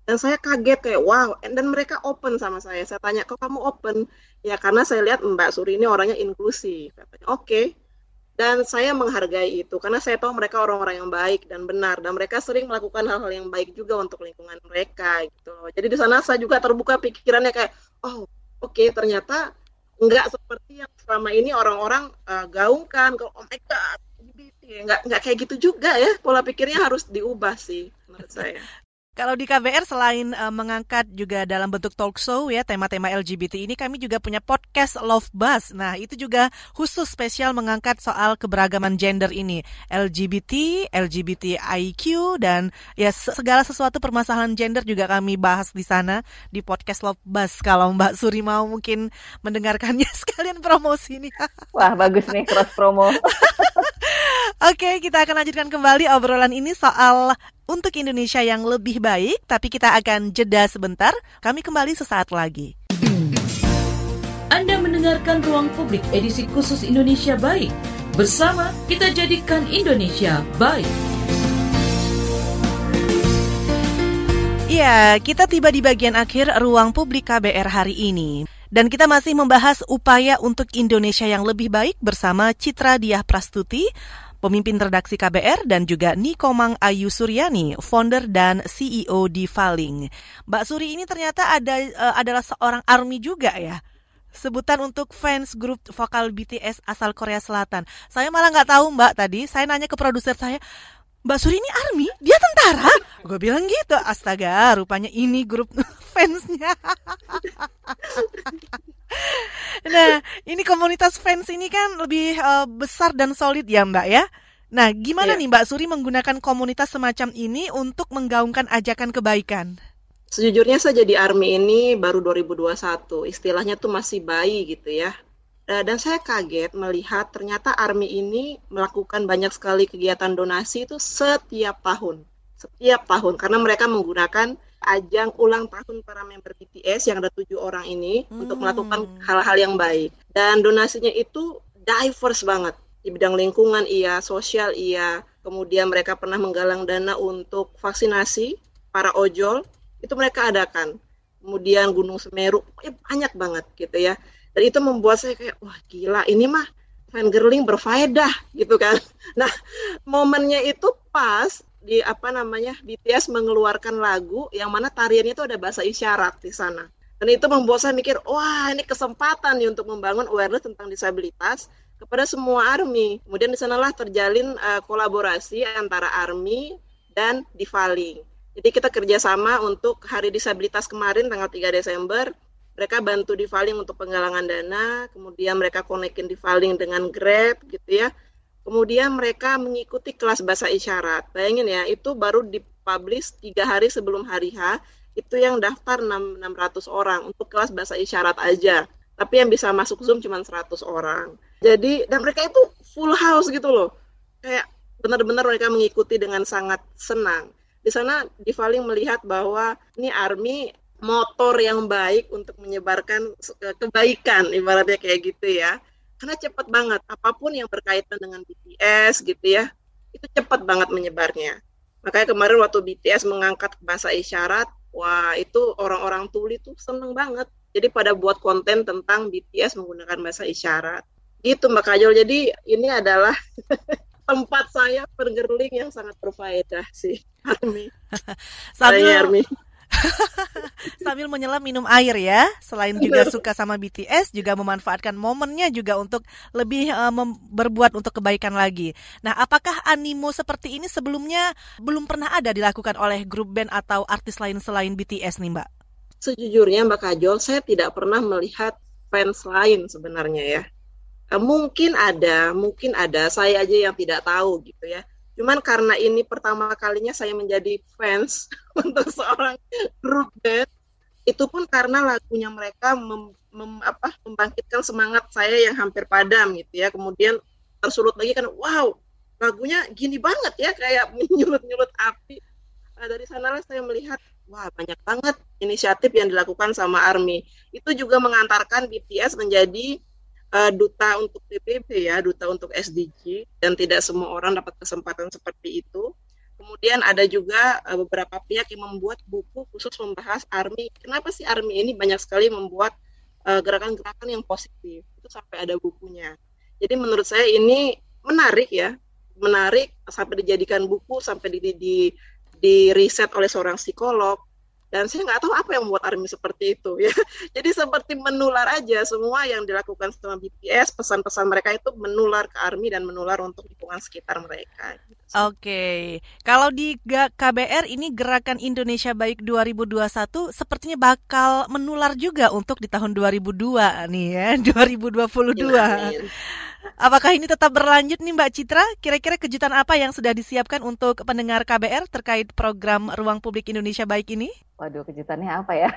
E: Dan saya kaget kayak, wow, dan mereka open sama saya. Saya tanya, kok kamu open? Ya karena saya lihat Mbak Suri ini orangnya inklusif. Katanya, oke. Okay. Dan saya menghargai itu, karena saya tahu mereka orang-orang yang baik dan benar. Dan mereka sering melakukan hal-hal yang baik juga untuk lingkungan mereka. gitu. Jadi di sana saya juga terbuka pikirannya kayak, oh oke okay, ternyata nggak seperti yang selama ini orang-orang uh, gaungkan. Kalau, oh my God, nggak nggak kayak gitu juga ya pola pikirnya harus diubah sih menurut saya
C: Kalau di KBR selain uh, mengangkat juga dalam bentuk talk show ya tema-tema LGBT ini kami juga punya podcast Love Buzz. Nah, itu juga khusus spesial mengangkat soal keberagaman gender ini. LGBT, LGBTIQ dan ya segala sesuatu permasalahan gender juga kami bahas di sana di podcast Love Buzz. Kalau Mbak Suri mau mungkin mendengarkannya sekalian promosi ini.
D: Wah, bagus nih cross promo.
C: Oke, kita akan lanjutkan kembali obrolan ini soal untuk Indonesia yang lebih baik, tapi kita akan jeda sebentar. Kami kembali sesaat lagi.
B: Anda mendengarkan Ruang Publik edisi khusus Indonesia Baik. Bersama kita jadikan Indonesia baik.
C: Ya, kita tiba di bagian akhir Ruang Publik KBR hari ini. Dan kita masih membahas upaya untuk Indonesia yang lebih baik bersama Citra Diah Prastuti, pemimpin redaksi KBR dan juga Nikomang Ayu Suryani, founder dan CEO di Faling. Mbak Suri ini ternyata ada uh, adalah seorang army juga ya. Sebutan untuk fans grup vokal BTS asal Korea Selatan. Saya malah nggak tahu Mbak tadi. Saya nanya ke produser saya, Mbak Suri ini army? Dia tentara? Gue bilang gitu. Astaga, rupanya ini grup fansnya. nah, ini komunitas fans ini kan lebih uh, besar dan solid ya Mbak ya. Nah, gimana iya. nih Mbak Suri menggunakan komunitas semacam ini untuk menggaungkan ajakan kebaikan?
E: Sejujurnya saya jadi ARMY ini baru 2021, istilahnya tuh masih bayi gitu ya. Eh, dan saya kaget melihat ternyata ARMY ini melakukan banyak sekali kegiatan donasi itu setiap tahun. Setiap tahun, karena mereka menggunakan ajang ulang tahun para member BTS yang ada tujuh orang ini hmm. untuk melakukan hal-hal yang baik. Dan donasinya itu diverse banget di bidang lingkungan iya, sosial iya. Kemudian mereka pernah menggalang dana untuk vaksinasi para ojol itu mereka adakan. Kemudian Gunung Semeru banyak banget gitu ya. Dan itu membuat saya kayak wah gila ini mah fangirling berfaedah gitu kan. Nah, momennya itu pas di apa namanya BTS mengeluarkan lagu yang mana tariannya itu ada bahasa isyarat di sana. Dan itu membuat saya mikir, wah ini kesempatan nih untuk membangun awareness tentang disabilitas kepada semua army. Kemudian di sanalah terjalin uh, kolaborasi antara army dan Divaling. Jadi kita kerjasama untuk Hari Disabilitas kemarin tanggal 3 Desember. Mereka bantu Divaling untuk penggalangan dana, kemudian mereka konekin Divaling dengan Grab gitu ya Kemudian mereka mengikuti kelas bahasa isyarat. Bayangin ya, itu baru dipublish tiga hari sebelum hari H, itu yang daftar 6, 600 orang untuk kelas bahasa isyarat aja. Tapi yang bisa masuk Zoom cuma 100 orang. Jadi, dan mereka itu full house gitu loh. Kayak benar-benar mereka mengikuti dengan sangat senang. Di sana Divaling melihat bahwa ini army motor yang baik untuk menyebarkan kebaikan, ibaratnya kayak gitu ya. Karena cepat banget apa pun yang berkaitan dengan BTS gitu ya itu cepat banget menyebarnya. Makanya kemarin waktu BTS mengangkat bahasa isyarat wah itu orang-orang tuli tuh seneng banget. Jadi pada buat konten tentang BTS menggunakan bahasa isyarat. Gitu Mbak Kajol. Jadi ini adalah tempat saya pergerling yang sangat berfaedah sih Army
C: Army Sambil menyelam minum air ya. Selain juga suka sama BTS, juga memanfaatkan momennya juga untuk lebih uh, berbuat untuk kebaikan lagi. Nah, apakah animo seperti ini sebelumnya belum pernah ada dilakukan oleh grup band atau artis lain selain BTS nih, Mbak?
E: Sejujurnya, Mbak Kajol, saya tidak pernah melihat fans lain sebenarnya ya. Uh, mungkin ada, mungkin ada. Saya aja yang tidak tahu gitu ya Cuman karena ini pertama kalinya saya menjadi fans untuk seorang grup band, itu pun karena lagunya mereka mem, mem, apa, membangkitkan semangat saya yang hampir padam gitu ya. Kemudian tersulut lagi kan, wow, lagunya gini banget ya, kayak menyulut-nyulut api. Nah, dari sanalah saya melihat, wah banyak banget inisiatif yang dilakukan sama ARMY. Itu juga mengantarkan BTS menjadi uh, duta untuk PBB ya, duta untuk SDG dan tidak semua orang dapat kesempatan seperti itu. Kemudian ada juga uh, beberapa pihak yang membuat buku khusus membahas ARMY. Kenapa sih ARMY ini banyak sekali membuat eh, gerakan-gerakan uh, yang positif? Itu sampai ada bukunya. Jadi menurut saya ini menarik ya, menarik sampai dijadikan buku, sampai di, di, di riset oleh seorang psikolog. Dan saya nggak tahu apa yang membuat Army seperti itu ya jadi seperti menular aja semua yang dilakukan sama BTS pesan-pesan mereka itu menular ke Army dan menular untuk lingkungan sekitar mereka gitu.
C: Oke, kalau di KBR ini Gerakan Indonesia Baik 2021 sepertinya bakal menular juga untuk di tahun 2002 nih ya, 2022. Ya, Apakah ini tetap berlanjut nih Mbak Citra? Kira-kira kejutan apa yang sudah disiapkan untuk pendengar KBR terkait program Ruang Publik Indonesia Baik ini?
D: Waduh, kejutannya apa ya?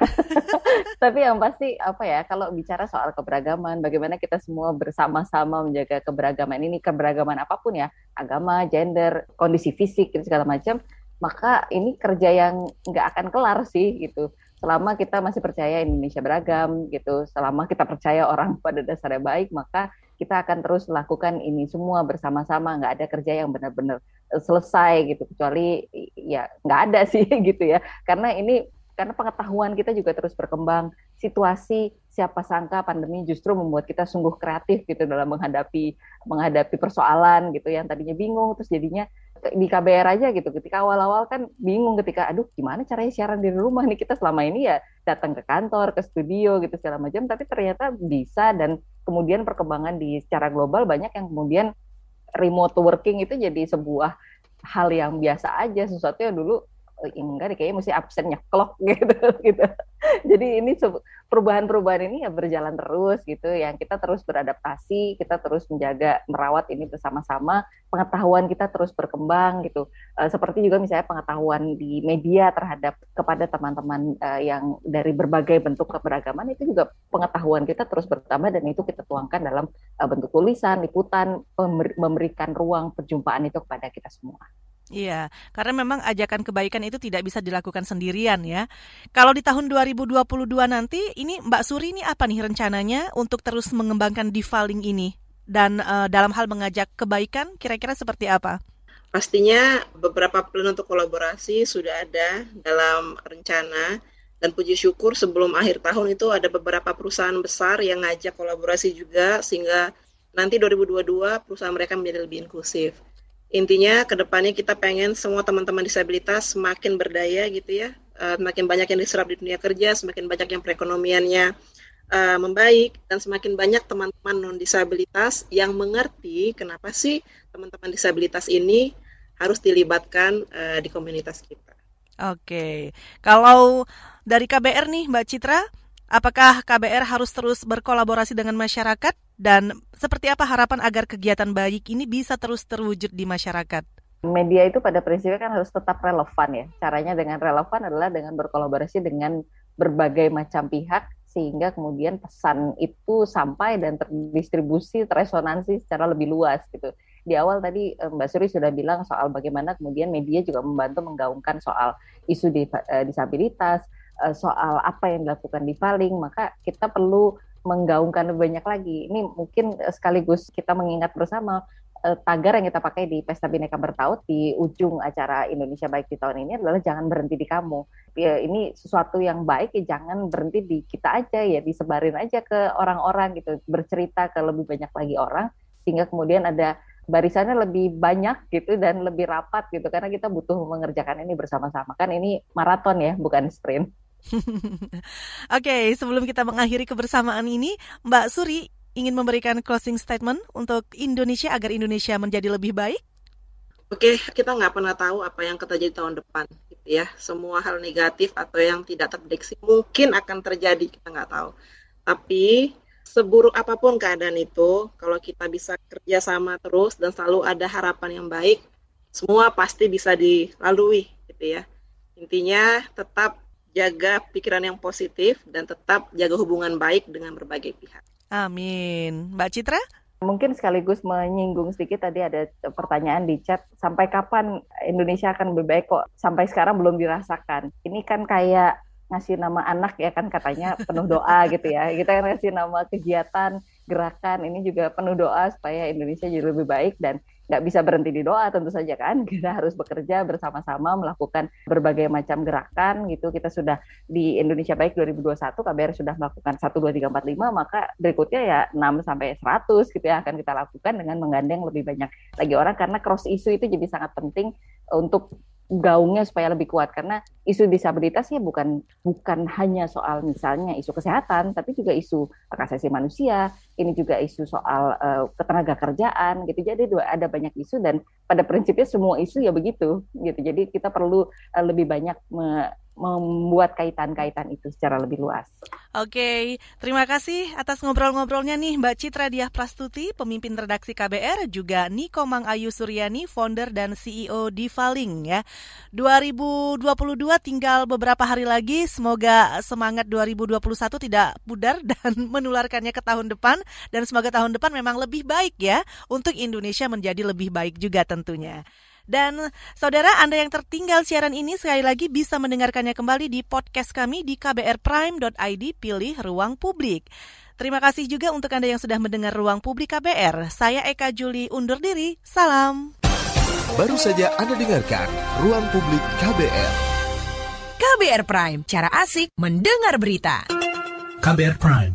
D: Tapi yang pasti apa ya, kalau bicara soal keberagaman, bagaimana kita semua bersama-sama menjaga keberagaman ini, keberagaman apa pun ya, agama, gender, kondisi fisik, segala macam, maka ini kerja yang nggak akan kelar sih gitu selama kita masih percaya Indonesia beragam gitu selama kita percaya orang pada dasarnya baik maka kita akan terus lakukan ini semua bersama-sama nggak ada kerja yang benar-benar eh, selesai gitu. Kecuali ya nggak ada sih gitu ya. Karena ini karena pengetahuan kita juga terus berkembang. Situasi siapa sangka pandemi justru membuat kita sungguh kreatif gitu dalam menghadapi menghadapi persoalan gitu yang tadinya bingung terus jadinya di KBR aja gitu. Ketika awal-awal kan bingung ketika aduh gimana caranya siaran di rumah nih? Kita selama ini ya datang ke kantor ke studio gitu segala macam. Tapi ternyata bisa dan kemudian perkembangan di secara global banyak yang kemudian remote working itu jadi sebuah hal yang biasa aja sesuatu yang dulu oh, enggak deh kayaknya mesti absen nyeklok gitu gitu jadi ini perubahan-perubahan ini ya berjalan terus gitu yang kita terus beradaptasi kita terus menjaga merawat ini bersama-sama pengetahuan kita terus berkembang gitu uh, seperti juga misalnya pengetahuan di media terhadap kepada teman-teman uh, yang dari berbagai bentuk keberagaman itu juga pengetahuan kita terus bertambah dan itu kita tuangkan dalam uh, bentuk tulisan liputan memberikan ruang perjumpaan itu kepada kita semua.
C: Iya, karena memang ajakan kebaikan itu tidak bisa dilakukan sendirian ya. Kalau di tahun 2022 nanti, ini Mbak Suri ini apa nih rencananya untuk terus mengembangkan Divaling ini? Dan uh, dalam hal mengajak kebaikan, kira-kira seperti apa?
E: Pastinya beberapa plan untuk kolaborasi sudah ada dalam rencana dan puji syukur sebelum akhir tahun itu ada beberapa perusahaan besar yang ngajak kolaborasi juga sehingga nanti 2022 perusahaan mereka menjadi lebih inklusif intinya ke depannya kita pengen semua teman-teman disabilitas semakin berdaya gitu ya, uh, semakin banyak yang diserap di dunia kerja, semakin banyak yang perekonomiannya uh, membaik dan semakin banyak teman-teman non disabilitas yang mengerti kenapa sih teman-teman disabilitas ini harus dilibatkan uh, di komunitas kita.
C: Oke, kalau dari KBR nih Mbak Citra, apakah KBR harus terus berkolaborasi dengan masyarakat dan seperti apa harapan agar kegiatan baik ini bisa terus terwujud di masyarakat?
D: Media itu pada prinsipnya kan harus tetap relevan ya. Caranya dengan relevan adalah dengan berkolaborasi dengan berbagai macam pihak sehingga kemudian pesan itu sampai dan terdistribusi, terresonansi secara lebih luas gitu. Di awal tadi eh, Mbak Suri sudah bilang soal bagaimana kemudian media juga membantu menggaungkan soal isu eh, disabilitas, eh, soal apa yang dilakukan di Paling, maka kita perlu menggaungkan lebih banyak lagi. Ini mungkin eh, sekaligus kita mengingat bersama uh, tagar yang kita pakai di Pesta Bineka Bertaut di ujung acara Indonesia Baik di tahun ini adalah jangan berhenti di kamu. Ya, ini sesuatu yang baik ya jangan berhenti di kita aja ya disebarin aja ke orang-orang gitu, bercerita ke lebih banyak lagi orang sehingga kemudian ada barisannya lebih banyak gitu dan lebih rapat gitu karena kita butuh mengerjakan ini bersama-sama kan ini maraton ya bukan sprint.
C: Oke, sebelum kita mengakhiri kebersamaan ini, Mbak Suri ingin memberikan closing statement untuk Indonesia agar Indonesia menjadi lebih baik?
E: Oke, kita nggak pernah tahu apa yang terjadi tahun depan, gitu ya. Semua hal negatif atau yang tidak terprediksi mungkin akan terjadi, kita nggak tahu. Tapi seburuk apa pun keadaan itu, kalau kita bisa kerjasama terus dan selalu ada harapan yang baik, semua pasti bisa dilalui, gitu ya. Intinya tetap jaga pikiran yang positif dan tetap jaga hubungan baik dengan berbagai pihak.
C: Amin. Mbak Citra?
D: Mungkin sekaligus menyinggung sedikit tadi ada pertanyaan di chat, sampai kapan Indonesia akan lebih baik kok sampai sekarang belum dirasakan. Ini kan kayak ngasih nama anak ya kan katanya penuh doa gitu ya. Kita kan ngasih nama kegiatan, gerakan ini juga penuh doa supaya Indonesia jadi lebih baik dan nggak bisa berhenti di doa tentu saja kan. Kita harus bekerja bersama-sama melakukan berbagai macam gerakan gitu. Kita sudah di Indonesia Baik 2021 KBR sudah melakukan 1 2 3 4 5 maka berikutnya ya 6 sampai 100 gitu ya akan kita lakukan dengan menggandeng lebih banyak lagi orang. Karena cross isu itu jadi sangat penting untuk gaungnya supaya lebih kuat. Karena isu disabilitas ya bukan bukan hanya soal misalnya isu kesehatan tapi juga isu hak asasi manusia ini juga isu soal uh, ketenaga kerjaan gitu jadi ada banyak isu dan pada prinsipnya semua isu ya begitu gitu jadi kita perlu uh, lebih banyak me membuat kaitan-kaitan itu secara lebih luas.
C: Oke, terima kasih atas ngobrol-ngobrolnya nih Mbak Citra Diah Prastuti, pemimpin redaksi KBR, juga Niko Mang Ayu Suryani, founder dan CEO di Faling ya. 2022 tinggal beberapa hari lagi, semoga semangat 2021 tidak pudar dan menularkannya ke tahun depan dan semoga tahun depan memang lebih baik ya untuk Indonesia menjadi lebih baik juga tentunya. Dan saudara Anda yang tertinggal siaran ini sekali lagi bisa mendengarkannya kembali di podcast kami di kbrprime.id pilih ruang publik. Terima kasih juga untuk Anda yang sudah mendengar Ruang Publik KBR. Saya Eka Juli undur diri. Salam.
G: Baru saja Anda dengarkan Ruang Publik KBR.
H: KBR Prime, cara asik mendengar berita.
A: KBR Prime,